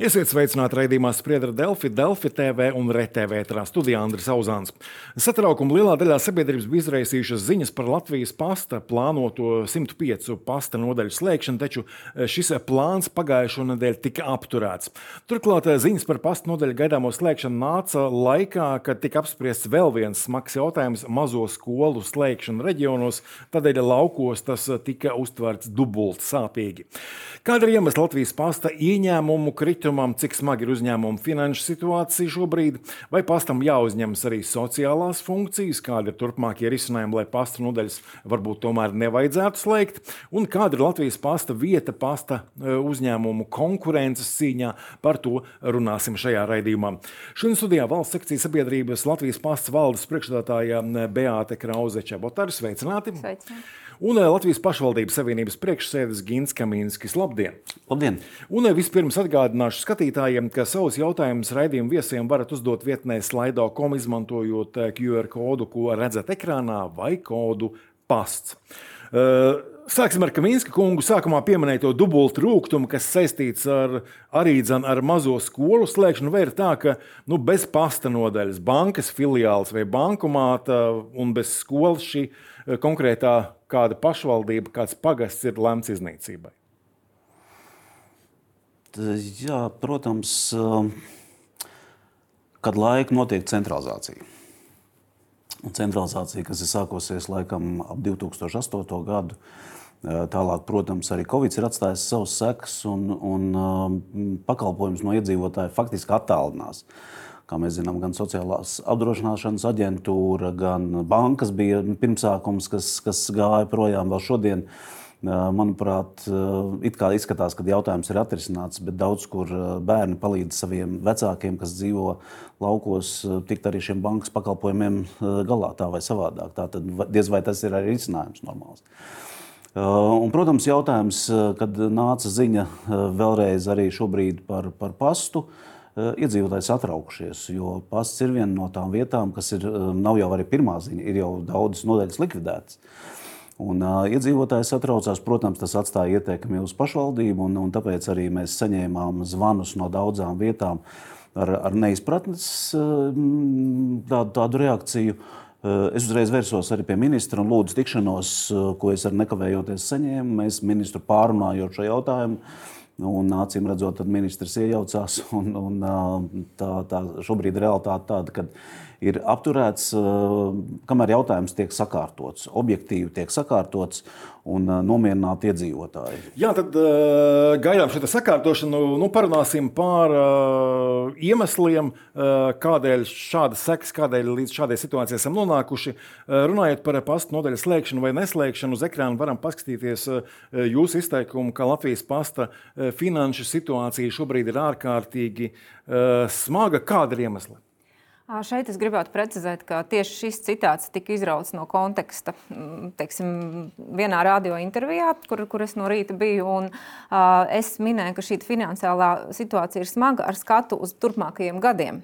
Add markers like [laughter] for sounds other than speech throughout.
Esiet sveicināti raidījumā Spriedra Delfi, Delfi TV un RTV ētrā studijā Andris Auzāns. Satraukumu lielā daļā sabiedrības bija izraisījušas ziņas par Latvijas pasta plānoto 105 pasta nodaļu slēgšanu, taču eh, šis plāns pagājušo nedēļu tika apturēts. Turklāt eh, ziņas par pasta nodaļu gaidāmo slēgšanu nāca laikā, kad tika apspriests vēl viens smags jautājums - mazo skolu slēgšana reģionos, tādēļ laukos tas eh, tika uztverts dubult sāpīgi. Kāda ir iemesla Latvijas pasta ieņēmumu kritumu? Kritumam, cik smagi ir uzņēmuma finanšu situācija šobrīd, vai pastam jāuzņemas arī sociālās funkcijas, kādi ir turpmākie risinājumi, lai pasta nodaļas varbūt tomēr nevajadzētu slēgt, un kāda ir Latvijas pasta vieta pasta e, uzņēmumu konkurences cīņā. Par to runāsim šajā raidījumā. Šodien studijā valsts sekcijas sabiedrības Latvijas pastas valdes priekšstādātāja Beāte Krause Čebotāra. Sveicināti! Sveicināti un eh, Latvijas pašvaldības savienības priekšsēdis Gins Kaminskis. Labdien! Labdien! Un vispirms atgādināšu skatītājiem, ka savus jautājumus raidījumu viesiem varat uzdot vietnē slaido.com izmantojot eh, QR kodu, ko redzat ekrānā, vai kodu pasts. Sāksim ar Kaminska kungu. Sākumā pieminēja to dubultu rūkumu, kas saistīts ar, arī dzen, ar mazo skolu slēgšanu. Vai ir tā, ka nu, bez pasta nodaļas, bankas filiāls vai bankomāta un bez skolas šī konkrētā kāda pašvaldība, kāds pagasts ir lemts iznīcībai? Jā, protams, um, kad laika notiek centralizācija. Un centralizācija, kas ir sākusies laikam ap 2008. gadu, uh, tālāk, protams, arī Covid ir atstājis savus sekas un, un um, pakalpojums no iedzīvotāja faktiski attālinās. Uh, Kā mēs zinām, gan sociālās apdrošināšanas aģentūra, gan bankas bija pirmsākums, kas, kas gāja projām vēl šodien. Manuprāt, it kā izskatās, ka jautājums ir atrisināts, bet daudz kur bērni palīdz saviem vecākiem, kas dzīvo laukos, tikt arī šiem bankas pakalpojumiem galā tā vai savādāk. Tā tad diez vai tas ir arī risinājums normāls. Un, protams, jautājums, kad nāca ziņa vēlreiz arī šobrīd par, par pastu, iedzīvotāji satraukušies, jo pasts ir viena no tām vietām, kas ir, nav jau arī pirmā ziņa, ir jau daudzas nodaļas likvidētas. Un, uh, iedzīvotāji satraucās, protams, tas atstāja ietekmi uz pašvaldību, un, un tāpēc arī mēs saņēmām zvanus no daudzām vietām ar, ar neizpratnes uh, tādu, tādu reakciju. Uh, es uzreiz vērsos arī pie ministra un lūdzu tikšanos, ko es ar nekavējoties saņēmu. Mēs ministru pārunājot šo jautājumu Un, acīm redzot, ministrs iejaucās. [laughs] Un, un, tā, tā šobrīd ir realitāte tāda, ka ir apturēts, kamēr jautājums tiek sakārtots, objektīvi tiek sakārtots un nomierināt iedzīvotāji. Jā, tad uh, gaidām šo sakārtošanu. Nu, parunāsim par iemesliem, kādēļ šādas sekas, kādēļ līdz šādai situācijai esam nonākuši. Runājot par pastu nodaļu slēgšanu vai neslēgšanu, uz ekrāna varam paskatīties jūsu izteikumu, ka Latvijas pasta finanšu situācija šobrīd ir ārkārtīgi smaga. Kāda ir iemesla? Šeit es gribētu precizēt, ka tieši šis citāts tika izrauts no konteksta. Mm, teiksim, vienā radio intervijā, kur, kur es no rīta biju, un uh, es minēju, ka šī finansiālā situācija ir smaga ar skatu uz turpmākajiem gadiem.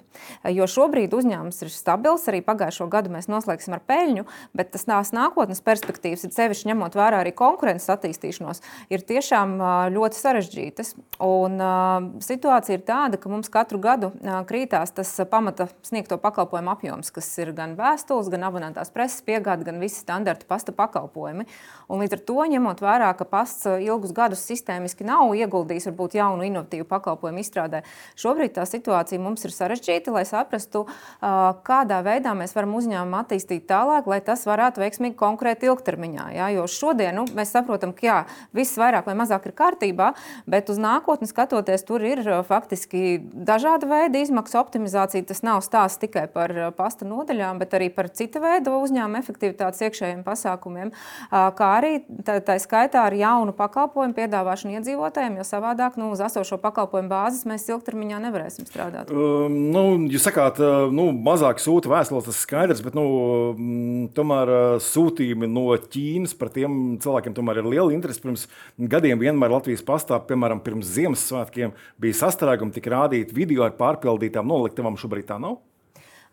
Jo šobrīd uzņēmums ir stabils, arī pagājušo gadu mēs noslēgsim ar peļņu, bet tas tās nākotnes perspektīvas, sevišķi ņemot vērā arī konkurences attīstīšanos, ir tiešām ļoti sarežģītas. Un, uh, situācija ir tāda, ka mums katru gadu krītās tas pamata sniegto to pakalpojumu apjoms, kas ir gan vēstules, gan abonētās preses piegāde, gan visi standarta pasta pakalpojumi. Un līdz ar to, ņemot vērā, ka pasts uh, ilgus gadus sistēmiski nav ieguldījis varbūt jaunu inovatīvu pakalpojumu izstrādē, šobrīd tā situācija mums ir sarežģīta, lai saprastu, uh, kādā veidā mēs varam uzņēmumu attīstīt tālāk, lai tas varētu veiksmīgi konkurēt ilgtermiņā. Ja? Jo šodien nu, mēs saprotam, ka jā, viss vairāk vai mazāk ir kārtībā, bet uz nākotni skatoties, tur ir uh, faktiski dažāda veida izmaksu optimizācija. Tas nav stāsts tikai par uh, pasta nodaļām, bet arī par cita veida uzņēmuma efektivitātes iekšējiem pasākumiem, uh, kā arī tā, tā skaitā ar jaunu pakalpojumu piedāvāšanu iedzīvotājiem, jo savādāk nu, uz esošo pakalpojumu bāzes mēs ilgtermiņā nevarēsim strādāt. Um, nu, jūs sakāt, uh, nu, mazāk sūta vēstules, tas skaidrs, bet nu, mm, tomēr sūtījumi no Ķīnas par tiem cilvēkiem tomēr ir liela interese. Pirms gadiem vienmēr Latvijas pastā, piemēram, pirms Ziemassvētkiem bija sastrēgumi, tika rādīti video ar pārpildītām noliktavām. Šobrīd tā nav.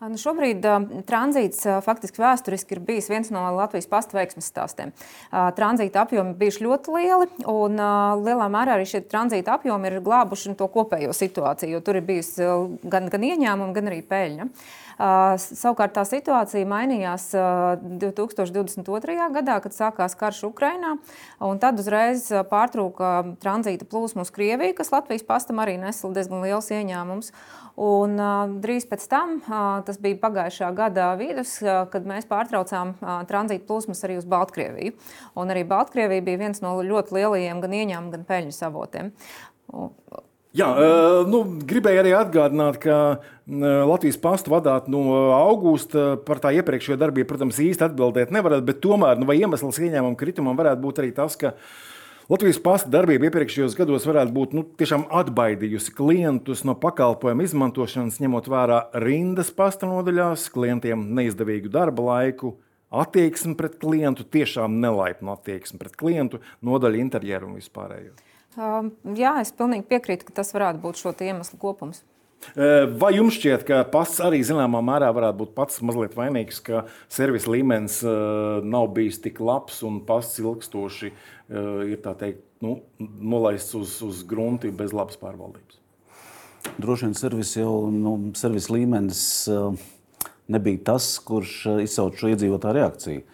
Nu, šobrīd uh, tranzīts uh, faktiski vēsturiski ir bijis viens no Latvijas pasta veiksmes stāstiem. Uh, tranzīta apjomi bijuši ļoti lieli, un lielā mērā arī šie tranzīta apjomi ir glābuši to kopējo situāciju, jo tur ir bijusi gan, gan ieņēmumi, gan arī peļņa. Uh, savukārt tā situācija mainījās uh, 2022. gadā, kad sākās karš Ukrainā, un tad uzreiz pārtrūka tranzīta plūsma uz Krieviju, kas Latvijas pastam arī nesa diezgan liels ieņēmums. Un, uh, drīz pēc tam, uh, tas bija pagājušā gada vidus, uh, kad mēs pārtraucām uh, tranzīta plūsmas arī uz Baltkrieviju. Un arī Baltkrievija bija viens no ļoti lielajiem gan ieņēmumu, gan peļņas avotiem. Un, Jā, nu, gribēju arī atgādināt, ka Latvijas pastu vadāt no augusta par tā iepriekšējo darbību, protams, īsti atbildēt nevarētu, bet tomēr nu, iemesls ieņēmuma kritumam varētu būt arī tas, ka Latvijas pasta darbība iepriekšējos gados varētu būt nu, tiešām atbaidījusi klientus no pakalpojumu izmantošanas, ņemot vērā rindas pasta nodaļās, klientiem neizdevīgu darba laiku, attieksmi pret klientu, tiešām nelaipnu attieksmi pret klientu, nodaļu interjeru un vispārējo. Um, jā, es pilnīgi piekrītu, ka tas varētu būt šo iemeslu kopums. Vai jums šķiet, ka pasts arī zināmā mērā varētu būt pats mazliet vainīgs, ka servisa līmenis nav bijis tik labs un pasts ilgstoši ir teikt, nu, nolaists uz, uz grunti bez labas pārvaldības? Droši vien servis jau nu, servis līmenis nebija tas, kurš izsauca šo iedzīvotāju reakciju.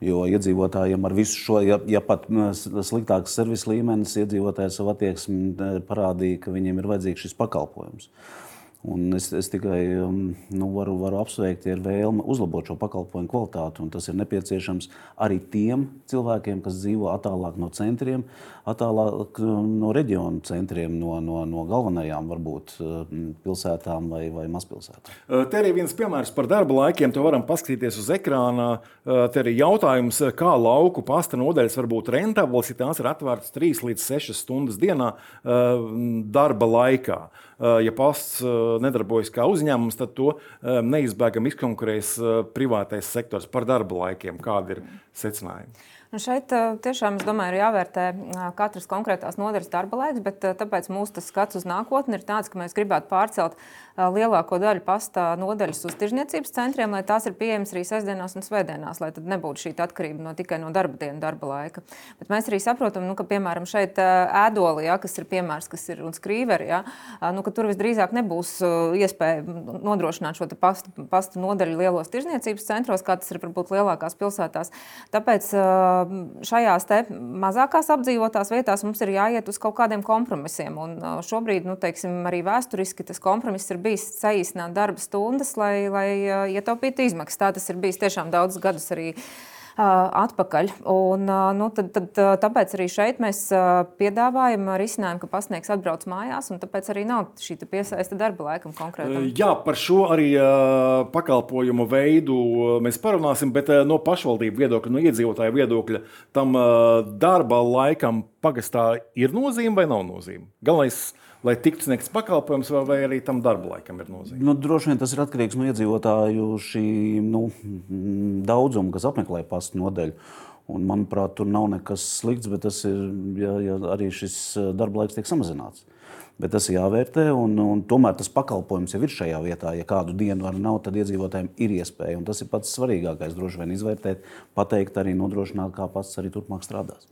Jo iedzīvotājiem ar visu šo, ja, ja pat sliktāks servis līmenis, iedzīvotāji savu attieksmi parādīja, ka viņiem ir vajadzīgs šis pakalpojums. Un es, es tikai um, nu, varu, varu apsveikt, ja ir vēlme uzlabot šo pakalpojumu kvalitāti. Tas ir nepieciešams arī tiem cilvēkiem, kas dzīvo attālāk no centriem, attālāk um, no reģionu centriem, no, no, no galvenajām varbūt um, pilsētām vai, vai mazpilsētām. Te arī viens piemērs par darba laikiem. To varam paskatīties uz ekrāna. Te arī jautājums, kā lauku pasta nodaļas var būt rentablas, ja tās ir atvērtas 3 līdz 6 stundas dienā darba laikā. Ja pasts nedarbojas kā uzņēmums, tad to neizbēgami izkonkurēs privātais sektors par darba laikiem. Kādi ir secinājumi? Nu šeit tiešām, es domāju, ir jāvērtē katras konkrētās nodaļas darba laiks, bet tāpēc mūsu skats uz nākotni ir tāds, ka mēs gribētu pārcelt lielāko daļu pasta nodaļas uz tirzniecības centriem, lai tās ir pieejamas arī sestdienās un svētdienās, lai tad nebūtu šī atkarība no tikai no darba dienas, darba laika. Bet mēs arī saprotam, nu, ka, piemēram, šeit ēdolī, ja, kas ir piemērs, kas ir un skrīveri, ja, nu, ka tur visdrīzāk nebūs iespēja nodrošināt šo pasta, pasta nodaļu lielos tirzniecības centros, kā tas ir varbūt lielākās pilsētās. Tāpēc šajās mazākās apdzīvotās vietās mums ir jāiet uz kaut kādiem kompromisiem. Un šobrīd, nu, teiksim, arī vēsturiski tas kompromiss ir bijis saīsināt darba stundas, lai, lai ietaupītu izmaksas. Tā tas ir bijis tiešām daudzus gadus arī atpakaļ. Un, nu, tad, tad, tāpēc arī šeit mēs piedāvājam risinājumu, ka pasniegs atbrauc mājās, un tāpēc arī nav šī piesaista darba laikam konkrēti. Jā, par šo arī pakalpojumu veidu mēs parunāsim, bet no pašvaldību viedokļa, no iedzīvotāju viedokļa, tam darba laikam pagastā ir nozīme vai nav nozīme? Galvenais lai tiktu sniegts pakalpojums, vai, vai arī tam darba laikam ir nozīme? Nu, droši vien tas ir atkarīgs no iedzīvotāju šī, nu, daudzuma, kas apmeklē pastu nodeļu. Un, manuprāt, tur nav nekas slikts, bet tas ir, ja, ja arī šis darba laiks tiek samazināts. Uh, Bet tas ir jāvērtē, un, un tomēr tas pakalpojums jau ir šajā vietā. Ja kādu dienu arī nav, tad iedzīvotājiem ir iespēja. Un tas ir pats svarīgākais, droši vien izvērtēt, pateikt, arī nodrošināt, kā pats arī turpmāk strādās.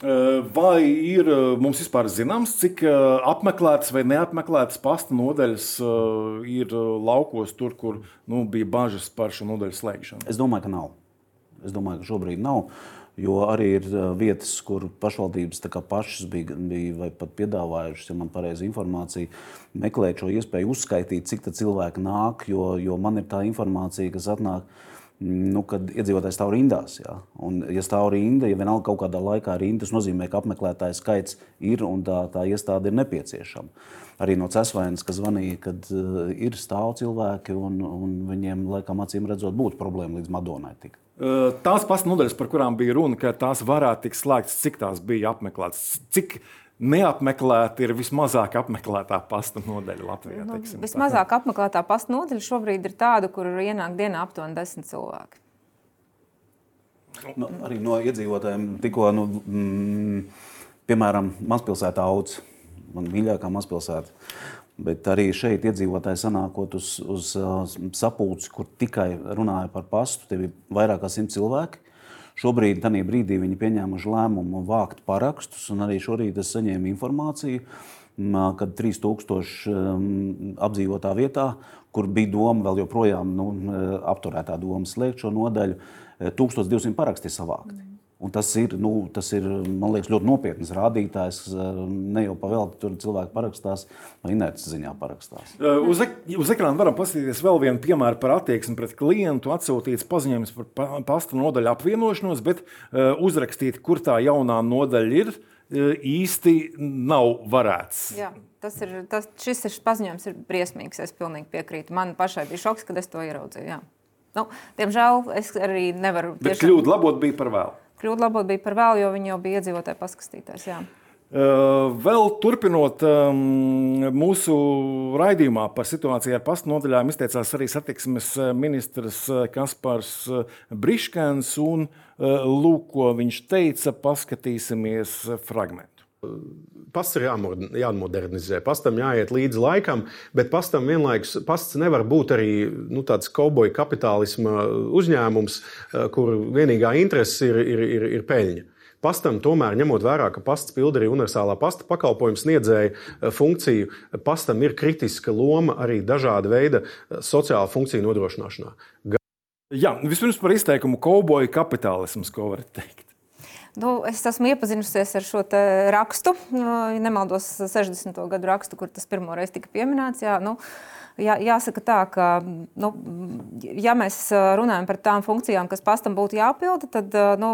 Vai ir mums vispār zināms, cik apmeklētas vai neapmeklētas pasta nodaļas ir laukos, tur, kur nu, bija bažas par šo nodaļu slēgšanu? Es domāju, ka nav. Es domāju, ka šobrīd nav. Jo arī ir vietas, kur pašvaldības pašas bija, bija pat piedāvājušas, ja man ir pareiza informācija, meklēt šo iespēju uzskaitīt, cik cilvēki nāk. Jo, jo man ir tā informācija, kas atnāk, nu, kad iedzīvotājs stāv rindās. Ja? Un, ja stāv rinda, ja vienalga kaut kādā laikā rinda, tas nozīmē, ka apmeklētāju skaits ir un tā, tā iestāde ir nepieciešama. Arī no Cēlonas, kas zvanīja, kad uh, ir stāv cilvēki un, un viņiem, laikam, acīm redzot, būtu problēma līdz Madonai. Tik. Tās pasta nodaļas, par kurām bija runa, ka tās varētu tikt slēgtas, cik tās bija apmeklētas, cik neapmeklēta ir vismazāk apmeklētā pasta nodaļa Latvijā. Nu, vismazāk apmeklētā pasta nodaļa šobrīd ir tāda, kur ienāk dienā aptuveni desmit cilvēki. Nu, arī no iedzīvotājiem tikko, nu, mm, piemēram, mazpilsētā Augs, man mīļākā mazpilsēta. Bet arī šeit iedzīvotāji sanākot uz, uz sapulci, kur tikai runāja par pastu, tie bija vairāk kā simt cilvēki. Šobrīd, tajā brīdī, viņi pieņēmuši lēmumu vākt parakstus, un arī šorīt es saņēmu informāciju, kad 3000 apdzīvotā vietā, kur bija doma vēl joprojām nu, apturētā doma slēgt šo nodaļu, 1200 paraksti savākti. Mm. Un tas ir, nu, tas ir liekas, ļoti nopietns rādītājs. Ne jau pavēlti tur cilvēki parakstās, vai inerces ziņā parakstās. Uz, ek uz ekrāna varam paskatīties vēl vienu piemēru par attieksmi pret klientu. Atsūtīts paziņojums par pasta nodaļu apvienošanos, bet uh, uzrakstīt, kur tā jaunā nodaļa ir, uh, īsti nav varēts. Jā. Tas ir, tas, šis ir paziņojums ir briesmīgs. Es pilnīgi piekrītu. Man pašai bija šoks, kad es to ieraudzīju. Jā. Nu, diemžēl es arī nevaru. Tiešām... Bet kļūda labot bija par vēlu. Kļūda labot bija par vēlu, jo viņi jau bija iedzīvotāji paskatītājs. Jā. Vēl turpinot um, mūsu raidījumā par situāciju ar pastu nodaļām, izteicās arī satiksmes ministrs Kaspars Briškens. Un, uh, lūk, ko viņš teica, paskatīsimies fragment. Pasts ir jāmodernizē, pastam jāiet līdzi laikam, bet pastam vienlaikus pasts nevar būt arī nu, tāds kauboja kapitālisma uzņēmums, eh, kur vienīgā interese ir, ir, ir, ir peļņa. Pastam tomēr, ņemot vērā, ka pasts pilda arī universālā pasta pakalpojuma sniedzēja eh, funkciju, pastam ir kritiska loma arī dažāda veida eh, sociāla funkcija nodrošināšanā. Jā, vispirms par izteikumu kauboja kapitālisms, ko varat teikt. Nu, es esmu iepazinusies ar šo rakstu, ja nemaldos, 60. gadu rakstu, kur tas pirmo reizi tika pieminēts. Jā, nu, uh, jā, jāsaka tā, ka, nu, ja mēs runājam par tām funkcijām, kas pastam būtu jāpilda, tad nu,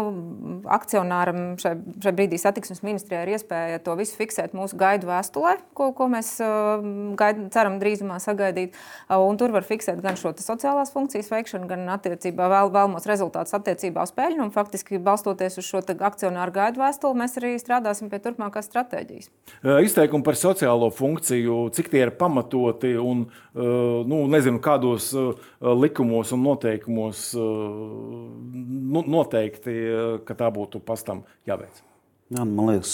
akcionāram šai, šai brīdī satiksmes ministrijai ir iespēja to visu fiksēt mūsu gaidu vēstulē, ko, ko mēs gaid, ceram drīzumā sagaidīt. Un tur var fiksēt gan šo sociālās funkcijas veikšanu, gan attiecībā vēl, vēlamos rezultātus attiecībā uz peļņu. Un, faktiski, balstoties uz šo akcionāru gaidu vēstuli, mēs arī strādāsim pie turpmākās stratēģijas. Izteikumi par sociālo funkciju, cik tie ir pamatoti un nu, nezinu, kādos eh, likumos un noteikumos eh, nu, noteikti, ka tā būtu pastam jāveic. Jā, man liekas,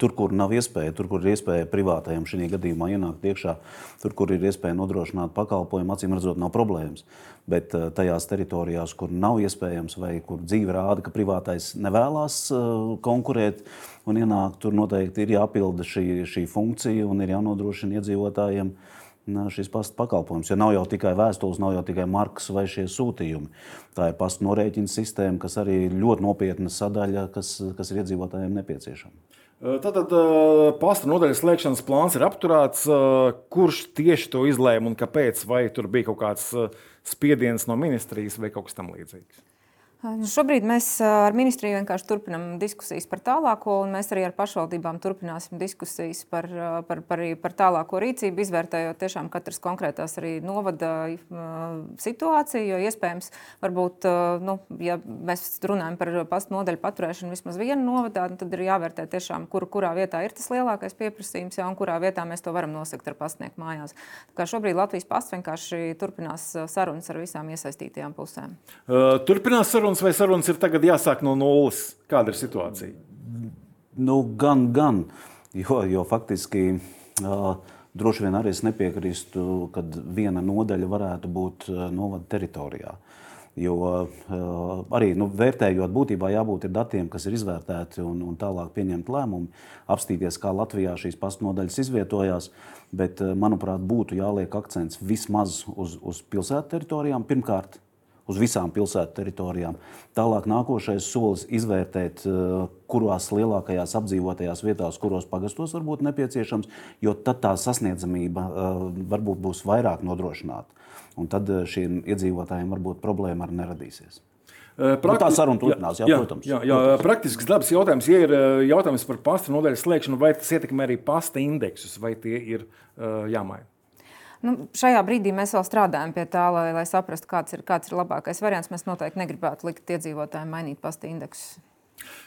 tur, kur nav iespēja, tur, kur ir iespēja privātajam šī gadījumā ienākt iekšā, tur, kur ir iespēja nodrošināt pakalpojumu, acīm redzot, nav problēmas. Bet tajās teritorijās, kur nav iespējams, vai kur dzīve rāda, ka privātais nevēlas konkurēt un ienākt, tur noteikti ir jāpilda šī, šī funkcija un ir jānodrošina iedzīvotājiem uh, šīs pasta pakalpojums. Jo nav jau tikai vēstules, nav jau tikai markas vai šie sūtījumi. Tā ir pasta norēķina sistēma, kas arī ir ļoti nopietna sadaļa, kas, kas ir iedzīvotājiem nepieciešama. Tātad pasta nodaļas slēgšanas plāns ir apturēts. Kurš tieši to izlēma un kāpēc? Vai tur bija kaut kāds spiediens no ministrijas vai kaut kas tamlīdzīgs? Nu, šobrīd mēs ar ministriju vienkārši turpinām diskusijas par tālāko, un mēs arī ar pašvaldībām turpināsim diskusijas par, par, par, par tālāko rīcību, izvērtējot tiešām katras konkrētās arī novada situāciju. Jo iespējams, varbūt, nu, ja mēs runājam par pastu nodaļu paturēšanu vismaz vienu novadā, tad ir jāvērtē tiešām, kur, kurā vietā ir tas lielākais pieprasījums, ja, un kurā vietā mēs to varam nosakt ar pastnieku mājās. Tā kā šobrīd Latvijas pasts vienkārši turpinās sarunas ar visām iesaistītajām pusēm. Uh, turpinās sarunas sarunas, vai sarunas ir tagad jāsāk no nulles? Kāda ir situācija? Nu, gan, gan. Jo, jo faktiski uh, droši vien arī es nepiekrīstu, ka viena nodaļa varētu būt novada teritorijā. Jo uh, arī nu, vērtējot, būtībā jābūt datiem, kas ir izvērtēti un, un tālāk pieņemt lēmumu, apstīties, kā Latvijā šīs pastnodaļas izvietojās. Bet, manuprāt, būtu jāliek akcents vismaz uz, uz pilsētu teritorijām. Pirmkārt, uz visām pilsētu teritorijām. Tālāk nākošais solis izvērtēt, eh, kurās lielākajās apdzīvotajās vietās, kuros pagastos var būt nepieciešams, jo tad tā sasniedzamība eh, varbūt būs vairāk nodrošināta. Un tad eh, šiem iedzīvotājiem varbūt problēma arī neradīsies. Prakti... Nu, tā saruna turpinās, jā, jā, protams. Jā, jā, praktisks dabas jautājums. Ja ir jautājums par pasta nodaļas slēgšanu, vai tas ietekmē arī pasta indeksus, vai tie ir jāmaina? Nu, šajā brīdī mēs vēl strādājam pie tā, lai, lai saprastu, kāds ir, kāds ir labākais variants. Mēs noteikti negribētu likt iedzīvotājiem mainīt pasta indeksus.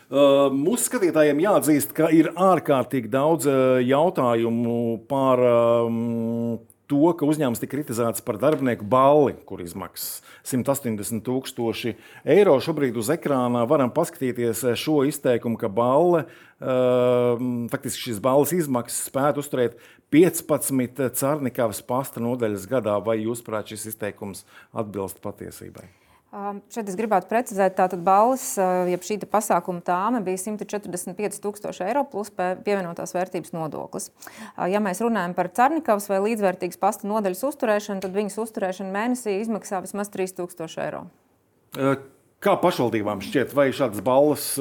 Uh, mūsu skatītājiem jāatzīst, ka ir ārkārtīgi daudz uh, jautājumu par um, to, ka uzņēmums tika kritizēts par darbinieku balli, kur izmaksas 180 tūkstoši eiro. Šobrīd uz ekrāna varam paskatīties šo izteikumu, ka balle, faktiski šīs balles izmaksas spētu uzturēt 15 Cārnikavas pasta nodaļas gadā. Vai jūs prāt šis izteikums atbilst patiesībai? Šeit es gribētu precizēt, ka balvas, jeb šī pasākuma tāme bija 145,000 eiro plus pievienotās vērtības nodoklis. Ja mēs runājam par Cārnikavas vai līdzvērtīgas pasta nodaļas uzturēšanu, tad viņas uzturēšana mēnesī izmaksā vismaz 3000 eiro. Kā pašvaldībām šķiet, vai šādas balvas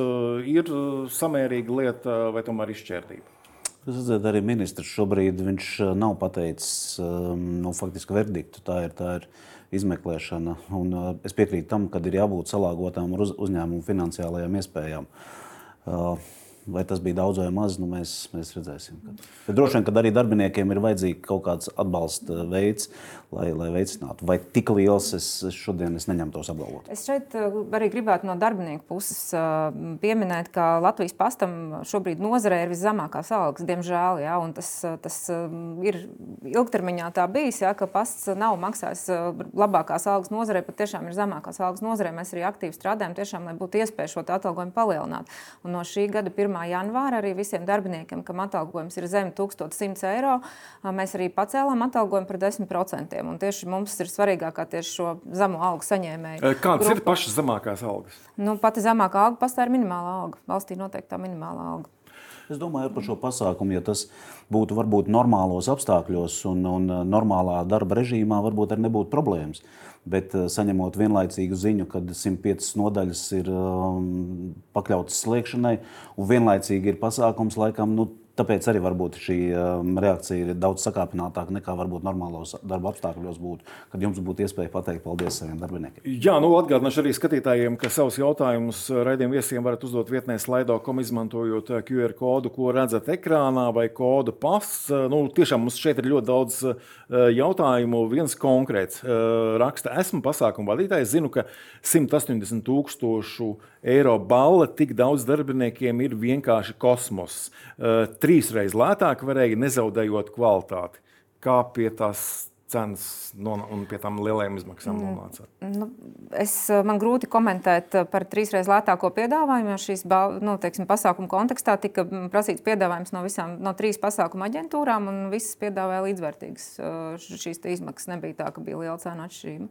ir samērīga lieta vai tomēr izšķērdība? Jūs redzat, arī ministrs šobrīd nav pateicis nu, faktiski verdiktu. Tā ir, tā ir izmeklēšana. Un, uh, es piekrītu tam, ka ir jābūt salāgotām uz, uzņēmumu finansiālajām iespējām. Uh, Vai tas bija daudz vai maz, nu mēs, mēs redzēsim. Bet droši vien, ka arī darbiniekiem ir vajadzīgs kaut kāds atbalsta veids, lai, lai veicinātu. Vai tik liels es šodien es neņemtos apgalvot? Es šeit uh, arī gribētu no darbinieku puses uh, pieminēt, ka Latvijas pastam šobrīd nozarē ir viszemākās algas, diemžēl. Ja, tas, uh, tas ir ilgtermiņā tā bijis, ja, ka pasts nav maksājis labākās algas nozarē, pat tiešām ir zemākās algas nozarē. Mēs arī aktīvi strādājam, tiešām, lai būtu iespēja šo atalgojumu palielināt. Un no šī gada 1. 1. janvāra arī visiem darbiniekiem, kam atalgojums ir zem 1100 eiro, mēs arī pacēlām atalgojumu par 10%. Un tieši mums ir svarīgākā tieši šo zemo algu saņēmēju. Kādas grupa. ir pašas zemākās algas? Nu, pati zemākā alga pastāv ir minimālā alga. Valstī noteikti tā minimālā alga. Es domāju par šo pasākumu, ja tas būtu varbūt normālos apstākļos un, un normālā darba režīmā, varbūt arī nebūtu problēmas. Bet eh, saņemot vienlaicīgu ziņu, ka 105 nodaļas ir um, pakļautas slēgšanai, un vienlaicīgi ir pasākums, laikam, nu, Tāpēc arī varbūt šī um, reakcija ir daudz sakāpinātāka nekā varbūt normālos darba apstākļos būtu, kad jums būtu iespēja pateikt paldies saviem darbiniekiem. Jā, nu atgādināšu arī skatītājiem, ka savus jautājumus raidījuma viesiem varat uzdot vietnē slaido.com izmantojot uh, QR kodu, ko redzat ekrānā vai kodu pasts. Uh, nu, tiešām mums šeit ir ļoti daudz uh, jautājumu. Viens konkrēts raksta, esmu pasākumu vadītājs, zinu, ka 180 tūkstošu eiro balva tik daudz darbiniekiem ir vienkārši kosmos trīsreiz lētāk varēja, nezaudējot kvalitāti. Kā pie tās cenas un pie tām lielajām izmaksām mm. nonācāt? Nu, es, man grūti komentēt par trīsreiz lētāko piedāvājumu, jo šīs nu, teiksim, pasākuma kontekstā tika prasīts piedāvājums no visām no trīs pasākuma aģentūrām, un visas piedāvāja līdzvērtīgas šīs izmaksas. Nebija tā, ka bija liela cena atšķirība.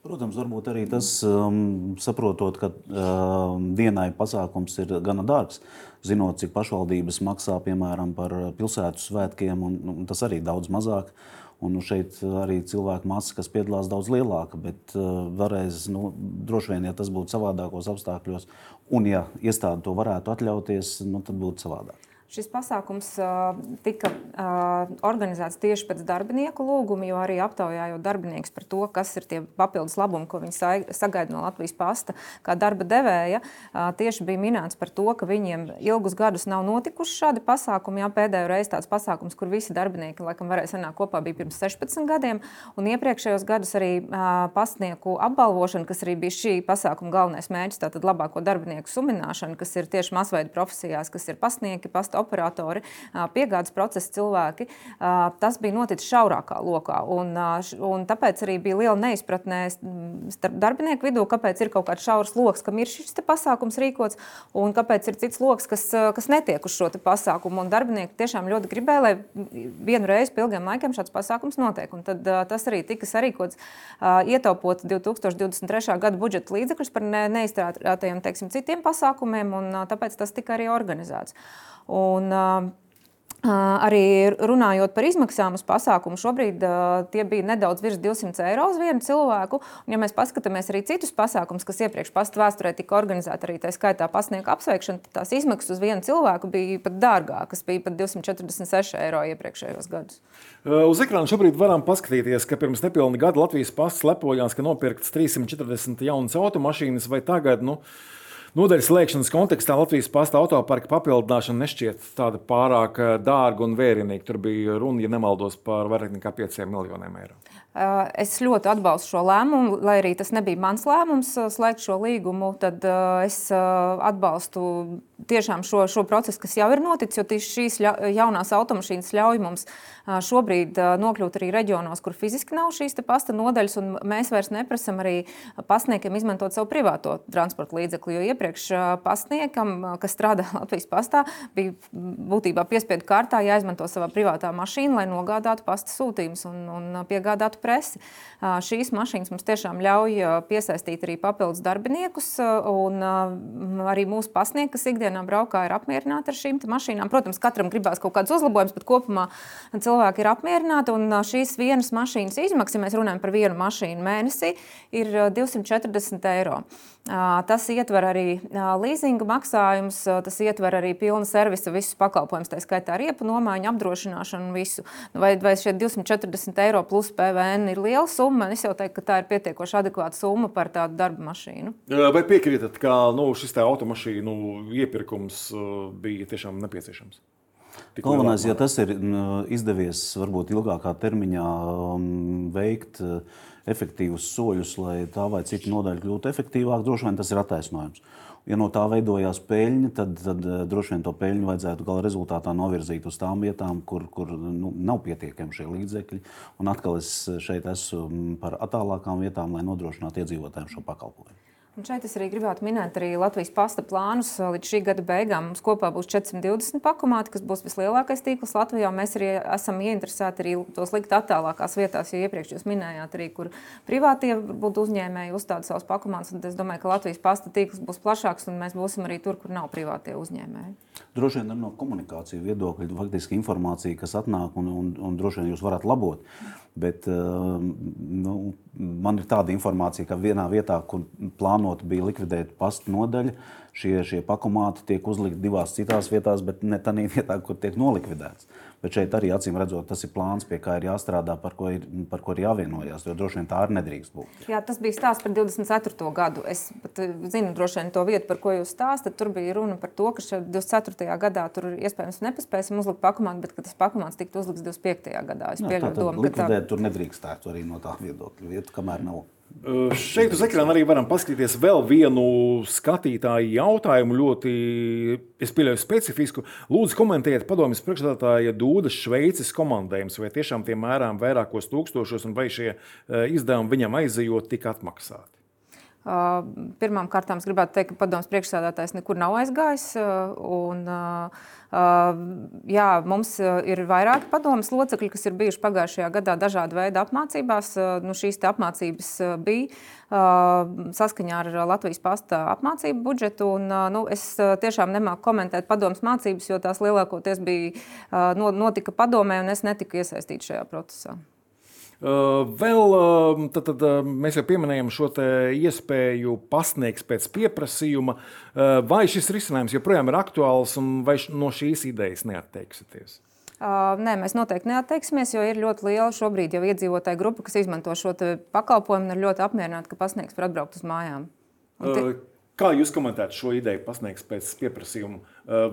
Protams, varbūt arī tas, um, saprotot, ka um, dienai pasākums ir gana dārgs, zinot, cik pašvaldības maksā piemēram par pilsētu svētkiem, un, un tas arī daudz mazāk. Un nu, šeit arī cilvēku masa, kas piedalās, daudz lielāka. Bet uh, varēs, nu, droši vien, ja tas būtu savādākos apstākļos, un ja iestāde to varētu atļauties, nu, tad būtu savādāk. Šis pasākums uh, tika uh, organizēts tieši pēc darbinieku lūguma, jo arī aptaujājot darbiniekus par to, kas ir tie papildus labumi, ko viņi sagaida no Latvijas pasta, kā darba devēja. Uh, tieši bija minēts par to, ka viņiem ilgus gadus nav notikuši šādi pasākumi. Jā, pēdējo reizi tāds pasākums, kur visi darbinieki laikam varēja sanākt kopā, bija pirms 16 gadiem. Un iepriekšējos gadus arī pastnieku apbalvošana, kas arī bija šī pasākuma galvenais mērķis, tātad labāko darbinieku sumināšana, kas ir tieši masveida profesijās, kas ir pastnieki, pasta operatori, piegādes procesa cilvēki. Tas bija noticis šaurākā lokā. Un, un tāpēc arī bija liela neizpratnē starp darbinieku vidū, kāpēc ir kaut kāds šaurs lokus, kam ir šis pasākums rīkots, un kāpēc ir cits lokus, kas, kas netiek uz šo pasākumu. Un darbinieki tiešām ļoti gribēja, lai vienu reizi pēc ilgiem laikiem šāds pasākums notiek. Un tad tas arī tika sarīkots, ietaupot 2023. gada budžeta līdzekļus par neizstrādātajiem teiksim, citiem pasākumiem, un tāpēc tas tika arī organizēts. Un, Arī runājot par izmaksām uz pasākumu, šobrīd uh, tie bija nedaudz virs 200 eiro uz vienu cilvēku. Un, ja mēs paskatāmies arī citus pasākumus, kas iepriekš pastu vēsturē tika organizēti, arī tā skaitā pasnieku apsveikšana, tad tās izmaksas uz vienu cilvēku bija pat dārgākas, bija pat 246 eiro iepriekšējos gados. Uz ekrāna šobrīd varam paskatīties, ka pirms nepilna gada Latvijas pasts lepojās, ka nopirktas 340 jaunas automašīnas vai tagad. Nu, Nodaļas slēgšanas kontekstā Latvijas pasta autoparka papildināšana nešķiet tāda pārāk dārga un vērienīga. Tur bija runa, ja nemaldos, par vairāk nekā 5 miljoniem eiro. Es ļoti atbalstu šo lēmumu, lai arī tas nebija mans lēmums slēgt šo līgumu. Tad es atbalstu tiešām šo, šo procesu, kas jau ir noticis, jo tieši šīs jaunās automašīnas ļauj mums šobrīd nokļūt arī reģionos, kur fiziski nav šīs pasta nodaļas, un mēs vairs neprasām arī pasniekiem izmantot savu privāto transporta līdzekli. Jo iepriekš pasniekam, kas strādā [laughs] Latvijas pastā, bija būtībā piespiedu kārtā jāizmanto savā privātā mašīna, lai nogādātu pasta sūtījumus un, un piegādātu presi. Šīs mašīnas mums tiešām ļauj piesaistīt arī papildus darbiniekus, un arī mūsu pasnieki, kas ikdienā braukā, ir apmierināti ar šīm mašīnām. Protams, katram gribās kaut kādus uzlabojumus, bet kopumā cilvēki ir apmierināti. Šīs vienas mašīnas izmaksa, ja mēs runājam par vienu mašīnu mēnesī, ir 240 eiro. Tas ietver arī leasinga maksājumus, tas ietver arī pilnu servisa visus pakalpojumus, tā skaitā riepu nomaiņu, apdrošināšanu un visu. Nu, vai, vai šie 240 eiro plus PVN ir liela summa? Es jau teiktu, ka tā ir pietiekoši adekvāta summa par tādu darba mašīnu. Vai piekrītat, ka nu, šis automašīnu iepirkums bija tiešām nepieciešams? Galvenais, ja tas ir izdevies varbūt ilgākā termiņā um, veikt uh, efektīvus soļus, lai tā vai cita nodaļa kļūtu efektīvāka, droši vien tas ir attaisnojums. Ja no tā veidojās peļņa, tad, tad uh, droši vien to peļņu vajadzētu gala rezultātā novirzīt uz tām vietām, kur, kur nu, nav pietiekami šie līdzekļi. Un atkal es šeit esmu par attālākām vietām, lai nodrošinātu iedzīvotājiem šo pakalpojumu. Un šeit es arī gribētu minēt arī Latvijas pasta plānus. Līdz šī gada beigām mums kopā būs 420 pakomāti, kas būs vislielākais tīkls Latvijā. Mēs arī esam ieinteresēti arī tos likt attālākās vietās, jo iepriekš jūs minējāt arī, kur privātie būtu uzņēmēji uzstāda savus pakomātus. Es domāju, ka Latvijas pasta tīkls būs plašāks un mēs būsim arī tur, kur nav privātie uzņēmēji. Droši vien no komunikāciju viedokļa, faktiski informācija, kas atnāk un, un, un droši vien jūs varat labot. Bet ehm, nu, man ir tāda informācija, ka vienā vietā, kur plānota bija likvidēt pastu nodaļu, šie, šie pakomāti tiek uzlikti divās citās vietās, bet ne tādā vietā, kur tiek nolikvidēts. Bet šeit arī acīm redzot, tas ir plāns, pie kā ir jāstrādā, par ko ir, par ko ir jāvienojas. Jo droši vien tā arī nedrīkst būt. Jā, tas bija stāsts par 24. gadu. Es pat eh, zinu, droši vien to vietu, par ko jūs stāstāt. Tur bija runa par to, ka 24. gadā tur iespējams nepaspēsim uzlikt pakomātu, bet tas pakomāts tiktu uzlikts 25. gadā. Es pieļauju domu, ka tā... tur nedrīkstētu arī no tā viedokļa vietu, kamēr nav Šeit uz ekrāna arī varam paskatīties vēl vienu skatītāju jautājumu, ļoti, es pieļauju, specifisku. Lūdzu, komentējiet padomjas priekšstādātāja Dūdas Šveices komandējums, vai tiešām tie mērām vairākos tūkstošos, un vai šie izdevumi viņam aizejot tika atmaksāti. Pirmkārt, es gribētu teikt, ka padomus priekšsēdētājs nekur nav aizgājis. Un, jā, mums ir vairāki padomus locekļi, kas ir bijuši pagājušajā gadā dažāda veida apmācībās. Nu, šīs apmācības bija saskaņā ar Latvijas pasta apmācību budžetu. Un, nu, es tiešām nemāku komentēt padomus mācības, jo tās lielākoties bija notika padomē, un es netiku iesaistīts šajā procesā. Vēl tad, tad, mēs jau pieminējām šo iespēju pasniegt pēc pieprasījuma. Vai šis risinājums joprojām ir aktuāls un vai no šīs idejas neatteiksieties? Nē, mēs noteikti neatteiksimies, jo ir ļoti liela šobrīd jau iedzīvotāju grupa, kas izmanto šo pakalpojumu un ir ļoti apmierināti, ka pasniegs var atbraukt uz mājām. Te... Kā jūs komentētu šo ideju pasniegt pēc pieprasījuma?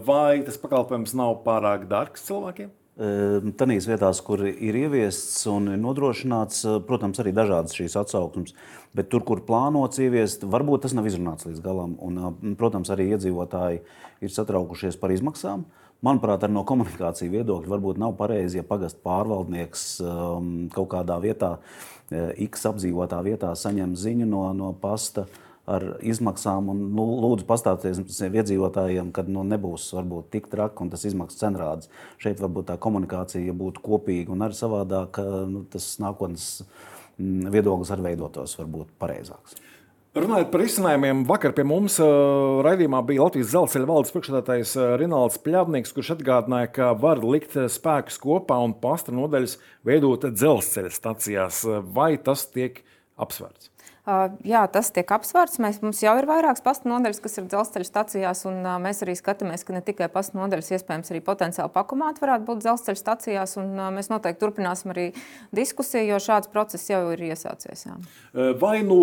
Vai tas pakalpojums nav pārāk dārgs cilvēkiem? Tanīs vietās, kur ir ieviests un nodrošināts, protams, arī dažādas šīs atsauksmes, bet tur, kur plānots ieviest, varbūt tas nav izrunāts līdz galam. Un, protams, arī iedzīvotāji ir satraukušies par izmaksām. Manuprāt, arī no komunikācijas viedokļa varbūt nav pareizi, ja pagastu pārvaldnieks um, kaut kādā vietā, X apdzīvotā vietā saņem ziņu no, no pasta ar izmaksām. Un, nu, lūdzu, pastāstieties iedzīvotājiem, ka nu, nebūs varbūt tik traki un tas izmaksas cenrādes. Šeit varbūt tā komunikācija būtu kopīga un arī savādāk, nu, tas nākotnes mm, viedoklis arī veidotos varbūt pareizāks. Runājot par izcinājumiem, vakar pie mums raidījumā bija Latvijas dzelzceļa valdes priekšstādātājs uh, Rinalds Pļavnieks, kurš atgādināja, ka var likt spēkus kopā un pasta nodaļas veidot dzelzceļa stacijās. Vai tas tiek apsvērts? Jā, tas tiek apsvērts. Mēs, mums jau ir vairākas pasta nodaļas, kas ir dzelzceļa stacijās, un mēs arī skatāmies, ka ne tikai pasta nodaļas, iespējams, arī potenciāli pakomāti varētu būt dzelzceļa stacijās. Mēs noteikti turpināsim arī diskusiju, jo šāds process jau ir iesācies. Jā. Vai no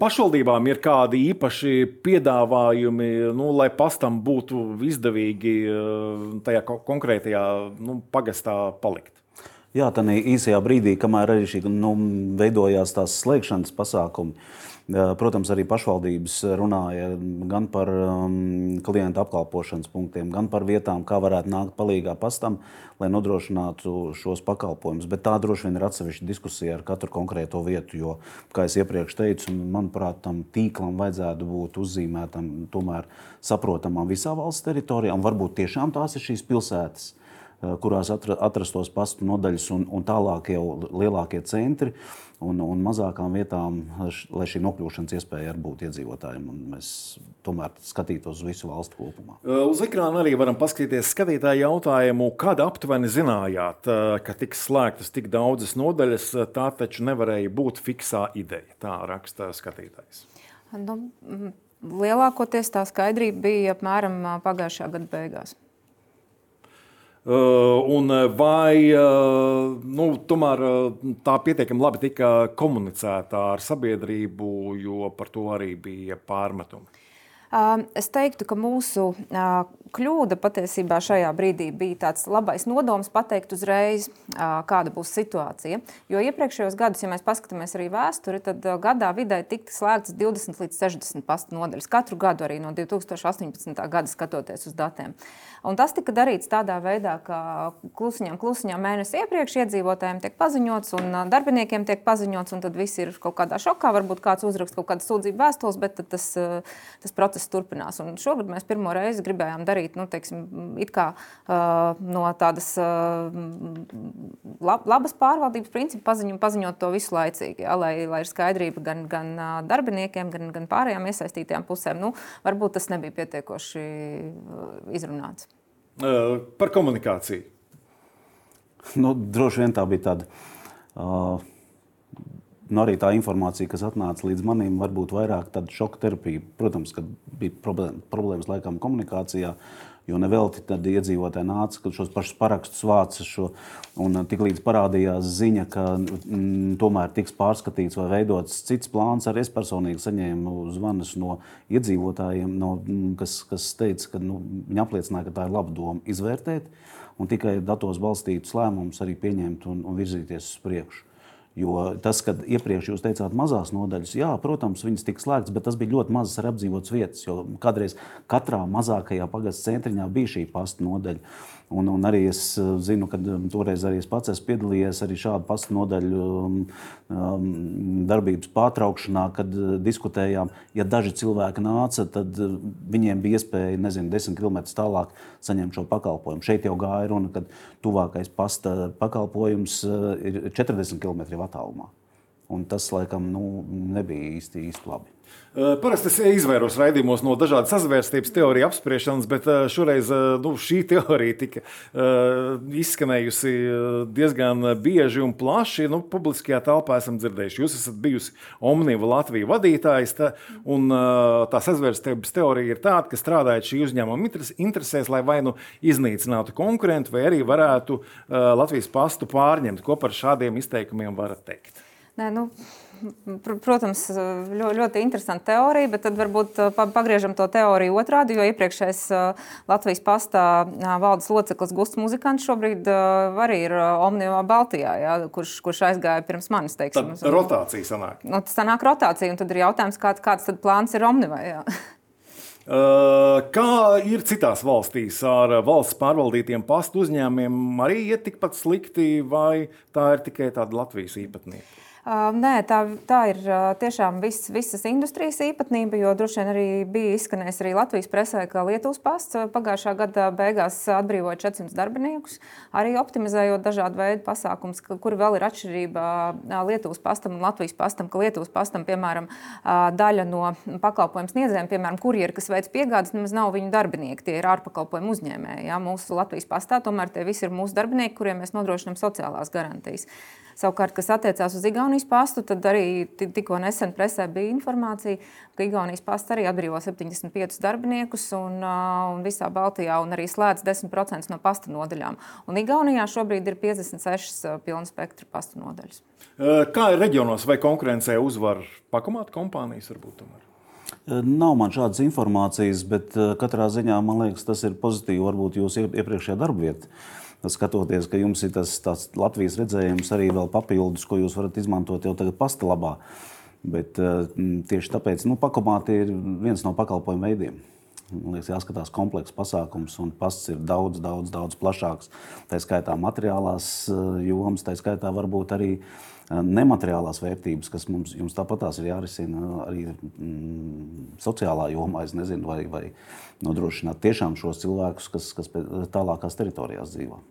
pašvaldībām ir kādi īpaši piedāvājumi, nu, lai pastam būtu izdevīgi tajā konkrētajā nu, pagastā palikt? Jā, tā īsajā brīdī, kamēr arī šī nu, veidojās tās slēgšanas pasākumi, protams, arī pašvaldības runāja gan par um, klientu apkalpošanas punktiem, gan par vietām, kā varētu nākt palīdzīgā pastam, lai nodrošinātu šos pakalpojumus. Bet tā droši vien ir atsevišķa diskusija ar katru konkrēto vietu, jo, kā jau iepriekš teicu, manuprāt, tam tīklam vajadzētu būt uzzīmētam, tomēr saprotamam visā valsts teritorijā, un varbūt tiešām tās ir šīs pilsētas kurās atrastos pastu nodaļas un, un tālāk jau lielākie centri. Un, un mazākām vietām, lai šī nokļūšanas iespēja arī būtu iedzīvotājiem. Mēs tomēr skatītos uz visu valstu kopumā. Eh, uz ekrāna arī varam paskatīties skatītāju jautājumu, kad aptuveni zinājāt, eh, ka tiks slēgtas tik daudzas nodaļas. Tā taču nevarēja būt fiksā ideja. Tā raksta skatītājs. Nu, lielākoties tā skaidrība bija apmēram pagājušā gada beigās. Uh, un uh, vai uh, nu, tomēr tā pietiekami labi tika komunicēta ar sabiedrību, jo par to arī bija pārmetumi? Es teiktu, ka mūsu kļūda patiesībā šajā brīdī bija tāds labais nodoms pateikt uzreiz, kāda būs situācija. Jo iepriekšējos gados, ja mēs paskatāmies arī vēsturi, tad gadā vidē tika slēgts 20 līdz 60 pastu nodaļas. Katru gadu arī no 2018. gada skatoties uz datiem. Un tas tika darīts tādā veidā, ka klusiņām, klusiņām mēnesi iepriekš iedzīvotājiem tiek paziņots un darbiniekiem tiek paziņots, un tad viss ir kaut kādā šokā. Varbūt kāds uzraksta kaut kādas sūdzību vēstules, bet tas, tas process turpinās. Un šogad mēs pirmo reizi gribējām darīt nu, teiksim, kā, uh, no tādas uh, labas pārvaldības principa paziņu, paziņot to visu laicīgi, ja, lai, lai ir skaidrība gan, gan darbiniekiem, gan, gan pārējām iesaistītajām pusēm. Nu, varbūt tas nebija pietiekoši izrunāts. Par komunikāciju. Nu, droši vien tā bija tāda. Uh, nu, arī tā informācija, kas atnāca līdz manim, varbūt vairāk tāda šoka terapija. Protams, ka bija problēmas laikam komunikācijā. Jo nevelti tad iedzīvotāji nāca, kad šos pašus parakstus vāca. Šo, un tiklīdz parādījās ziņa, ka mm, tomēr tiks pārskatīts vai veidots cits plāns, arī es personīgi saņēmu zvanus no iedzīvotājiem, no, mm, kas, kas teica, ka nu, viņi apliecināja, ka tā ir laba doma izvērtēt un tikai datos balstītus lēmumus arī pieņemt un, un virzīties uz priekšu. Jo tas, kad iepriekš jūs teicāt, mazās nodaļas, jā, protams, viņas tika slēgtas, bet tas bija ļoti mazas ar apdzīvotas vietas. Jo kādreiz katrā mazākajā pagastu centriņā bija šī pasta nodaļa. Un, un arī es eh, zinu, ka um, toreiz arī es pats esmu piedalījies arī šādu pastu nodaļu um, um, darbības pārtraukšanā, kad uh, diskutējām, ja daži cilvēki nāca, tad uh, viņiem bija iespēja, nezinu, desmit km tālāk saņemt šo pakalpojumu. Šeit jau gāja runa, ka tuvākais pasta pakalpojums uh, ir 40 km attālumā. Un tas, laikam, nu, nebija īsti, īsti labi. Parasti es izvairos raidījumos no dažādas sazvērstības teoriju apspriešanas, bet šoreiz nu, šī [laughs] teorija tika uh, izskanējusi diezgan bieži un plaši. Nu, publiskajā telpā esam dzirdējuši, jūs esat bijusi Omniva Latvijas vadītājs, tā, un uh, tā sazvērstības teorija ir tāda, ka strādājot šī uzņēmuma interesēs, lai vai nu iznīcinātu konkurentu, vai arī varētu uh, Latvijas pastu pārņemt. Ko par šādiem izteikumiem varat teikt? Nē, nu, Protams, ļoti, ļoti interesanta teorija, bet tad varbūt pagriežam to teoriju otrādi, jo iepriekšējais Latvijas pastā valdes loceklis Gusts Muzikants šobrīd arī ir Omnijā Baltijā, jā, kurš, kurš aizgāja pirms manis. Teiksim. Tad rotācija sanāk. Nu, tas sanāk rotācija, un tad ir jautājums, kāds, kāds tad plāns ir Omnijā. Kā ir citās valstīs ar valsts pārvaldītiem pastu uzņēmumiem, arī iet tikpat slikti, vai tā ir tikai tāda Latvijas īpatnība? Nē, tā, tā ir tiešām vis, visas industrijas īpatnība, jo droši vien arī bija izskanējis arī Latvijas presē, ka Lietuvas pasts pagājušā gada beigās atbrīvoja 400 darbiniekus, arī optimizējot dažādu veidu pasākumus, kuri vēl ir atšķirība Lietuvas pastam un Latvijas pastam, ka Lietuvas pastam, piemēram, daļa no pakalpojumu sniedzējiem, piemēram, kurjeri, kas veic piegādes, nemaz nav viņu darbinieki, tie ir ārpakalpojumu uzņēmēji. Ja? Mūsu Latvijas pastā tomēr tie visi ir mūsu darbinieki, kuriem mēs nodrošinām sociālās garantijas. Savukārt, kas attiecās uz Igauniju, Igaunijas pastu, tad arī tikko nesen presē bija informācija, ka Igaunijas pasts arī atbrīvo 75 darbiniekus un, un visā Baltijā un arī slēdz 10% no pasta nodaļām. Un Igaunijā šobrīd ir 56 pilnu spektru pasta nodaļas. Kā ir reģionos vai konkurencē uzvar pakomāta kompānijas varbūt tomēr? Nav man šādas informācijas, bet katrā ziņā man liekas, tas ir pozitīvi. Varbūt jūs iepriekšējā darba vietā skatoties, ka jums ir tas Latvijas redzējums arī vēl papildus, ko jūs varat izmantot jau tagad pasta labā. Bet tieši tāpēc nu, pakomāti ir viens no pakalpojumu veidiem. Man liekas, jāskatās komplekss pasākums, un pasts ir daudz, daudz, daudz plašāks. Tā skaitā materiālās jomas, tā skaitā varbūt arī nemateriālās vērtības, kas mums tāpatās ir jārisina arī mm, sociālā jomā. Nezinu, vai, vai nodrošināt tiešām šos cilvēkus, kas, kas tālākās teritorijās dzīvo.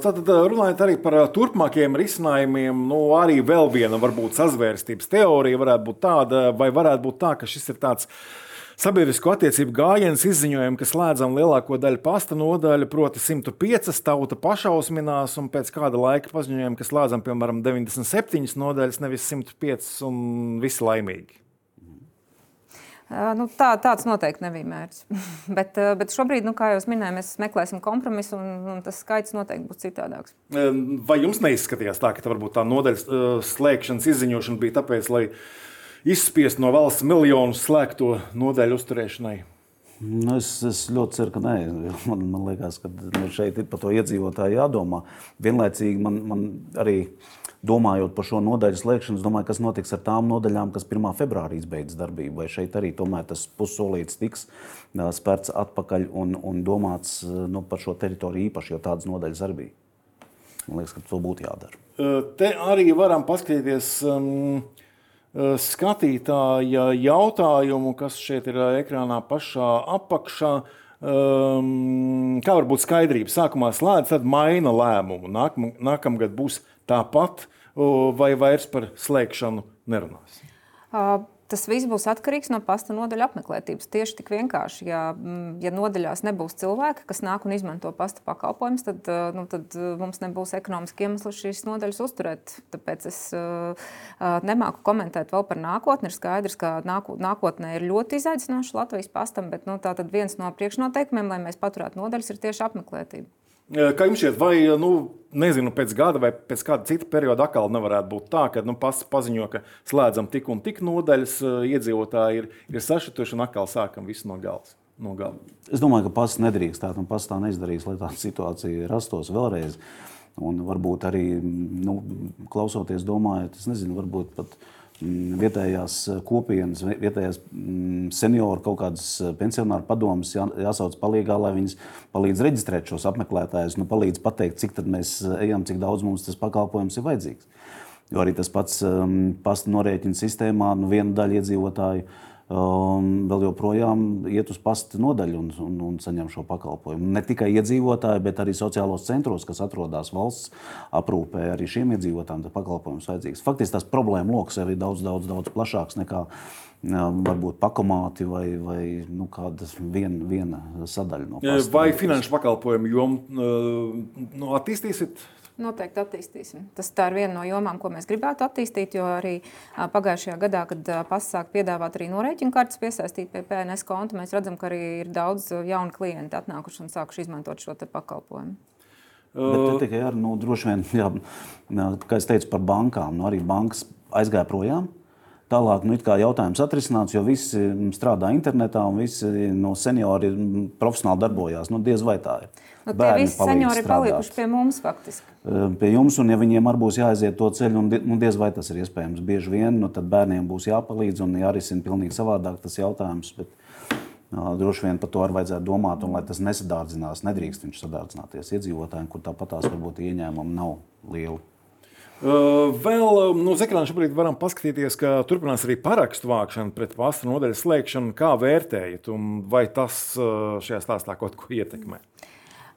Tad runājot arī par turpmākajiem risinājumiem, nu, arī vēl viena varbūt sazvērstības teorija varētu būt tāda, vai varētu būt tā, ka šis ir tāds sabiedrisko attiecību gājiens izziņojumi, ka slēdzam lielāko daļu pasta nodaļu, proti 105 tauta pašausminās, un pēc kāda laika paziņojam, ka slēdzam piemēram 97 nodaļas, nevis 105 un visi laimīgi. Nu, tā, tāds noteikti nebija mērķis. [laughs] bet, bet šobrīd, nu, kā jau minēju, mēs meklēsim kompromisu, un, un tas skaits noteikti būs citādāks. Vai jums neizskatījās tā, ka tā tā nodaļas slēgšanas izziņošana bija tāpēc, lai izspiest no valsts miljonus slēgto nodaļu uzturēšanai? Nu, es, es ļoti ceru, ka nē. Man, man liekas, ka nu, šeit ir par to iedzīvotāju jādomā. Vienlaicīgi man, man arī domājot par šo nodaļu slēgšanu, es domāju, kas notiks ar tām nodaļām, kas 1. februārī beidz darbību. Vai šeit arī tas pussolīts tiks spērts atpakaļ un, un domāts nu, par šo teritoriju īpaši, jo tādas nodaļas arī bija. Man liekas, ka to būtu jādara. Te arī varam paskatīties. Um, skatītāja jautājumu, kas šeit ir ekrānā pašā apakšā. Um, kā var būt skaidrība? Sākumā slēdz, tad maina lēmumu. Nākam, nākamgad būs tāpat vai vairs par slēgšanu nerunās? Tas viss būs atkarīgs no pasta nodaļu apmeklētības. Tieši tik vienkārši, ja, ja nodaļās nebūs cilvēki, kas nāk un izmanto pasta pakalpojumus, tad, nu, tad mums nebūs ekonomiski iemesli šīs nodaļas uzturēt. Tāpēc es uh, nemāku komentēt vēl par nākotni. Ir skaidrs, ka nākotnē ir ļoti izaicinoši Latvijas pastam, bet nu, viens no priekšnoteikumiem, lai mēs paturētu nodaļas, ir tieši apmeklētība. Kā jums šķiet, vai nu, nezinu, pēc gada vai pēc kāda cita perioda atkal nevarētu būt tā, ka nu, paziņo, ka slēdzam tik un tik nodaļas, iedzīvotāji ir, ir sašutuši un atkal sākam visu no gala. No gala. es domāju, ka pasta nedrīkst tādu un pasta tā neizdarīs, lai tāda situācija rastos vēlreiz. Un varbūt arī nu, klausoties, domājot, es nezinu, varbūt pat Mm, vietējās eh, kopienas, vietējās mm, senioru kaut kādas eh, pensionāru padomas jā, jāsauc palīgā, lai viņas palīdz reģistrēt šos apmeklētājus, nu, palīdz pateikt, cik mēs eh, ejam, cik daudz mums tas pakalpojums ir vajadzīgs. Jo arī tas pats um, pasta norēķina sistēmā, nu, viena daļa iedzīvotāju um, vēl joprojām iet uz pasta nodaļu un, un, un saņem šo pakalpojumu. Ne tikai iedzīvotāji, bet arī sociālos centros, kas atrodas valsts aprūpē, arī šiem iedzīvotājiem pakalpojums vajadzīgs. Faktiski tas problēma lokus ir daudz, daudz, daudz plašāks nekā um, varbūt pakomāti vai, vai nu, kāda viena, viena sadaļa no pasta. Vai finanšu pakalpojumu jomu uh, nu, attīstīsiet? Noteikti attīstīsim. Tas ir viena no jomām, ko mēs gribētu attīstīt. Jo arī pagājušajā gadā, kad pasta sāk piedāvāt arī norēķinu kartes piesaistīt pie PNS konta, mēs redzam, ka arī ir daudz jaunu klientu atnākuši un sākuši izmantot šo pakalpojumu. Bet tikai ar, nu, droši vien, jā, kā es teicu par bankām, nu, arī bankas aizgāja projām. Tālāk nu, jautājums atrisināts, jo visi strādā internetā un visi no seniori profesionāli darbojās. Nu, diez vai tā ir. Nu, tie visi seniori ir palikuši pie mums faktiski. Pie jums, un ja viņiem arī būs jāaiziet to ceļu, un nu, diez vai tas ir iespējams. Bieži vien nu, bērniem būs jāpalīdz un jārisina pilnīgi savādāk tas jautājums. Bet, droši vien par to arī vajadzētu domāt, un lai tas nesadārdzinās, nedrīkst viņš sadārdzināties iedzīvotājiem, kur tāpatās varbūt ieņēmumi nav lieli. Vēl no ekrāna šobrīd varam paskatīties, ka turpinās arī parakstu vākšana pret pasta nodaļas slēgšanu. Kā vērtējat, un vai tas šajā stāstā kaut ko ietekmē?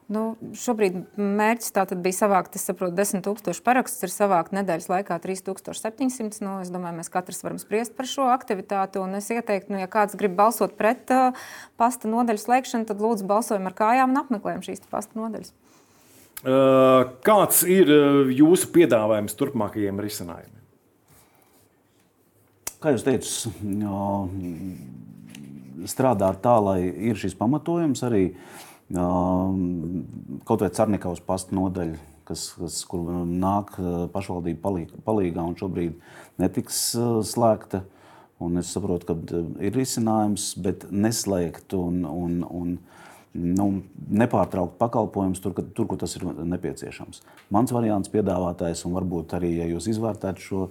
Nu, šobrīd mērķis bija savākt, es saprotu, 10,000 parakstus. Ir savākt nedēļas laikā 3,700. Nu, es domāju, mēs katrs varam spriest par šo aktivitāti. Es ieteiktu, nu, ja kāds grib balsot pret uh, pasta nodaļu slēgšanu, tad lūdzu balsojam ar kājām un apmeklējam šīs pasta nodaļas. Kāds ir jūsu piedāvājums turpmākajiem risinājumiem? Kā jūs teicat, strādāt tā, lai ir šis pamatojums arī kaut vai Cernikavas pasta nodaļa, kas, kas, kur nāk pašvaldība palīgā un šobrīd netiks slēgta. Un es saprotu, ka ir risinājums, bet neslēgt un, un, un nu, nepārtraukt pakalpojumus tur, tur, kur tas ir nepieciešams. Mans variants, piedāvātais, un varbūt arī, ja jūs izvērtētu šo,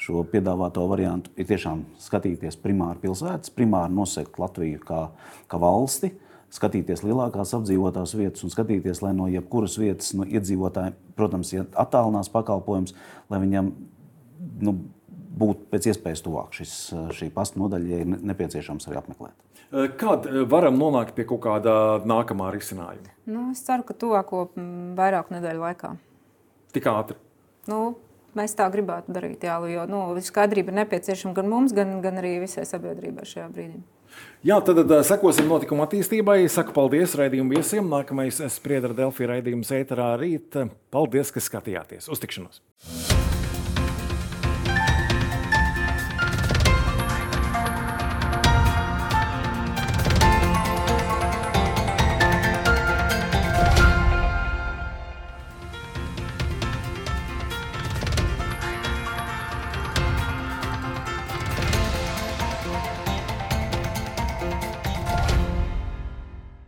šo piedāvāto variantu, ir tiešām skatīties primāri pilsētas, primāri nosegt Latviju kā, kā valsti, skatīties lielākās apdzīvotās vietas un skatīties, lai no jebkuras vietas no iedzīvotājiem, protams, ja attālinās pakalpojums, lai viņam nu, būtu pēc iespējas tuvāk šis, šī pasta nodaļa, ja ir nepieciešams arī apmeklēt. Kad varam nonākt pie kaut kāda nākamā risinājuma? Nu, es ceru, ka tuvāko vairāku nedēļu laikā. Tik ātri? Nu, mēs tā gribētu darīt, jā, jo nu, skaidrība ir nepieciešama gan mums, gan, gan arī visai sabiedrībai šajā brīdī. Jā, tad, tad sekosim notikuma attīstībai. Saku paldies raidījumu viesiem. Nākamais spriedra Delfija raidījums ēterā rīt. Paldies, ka skatījāties. Uz tikšanos!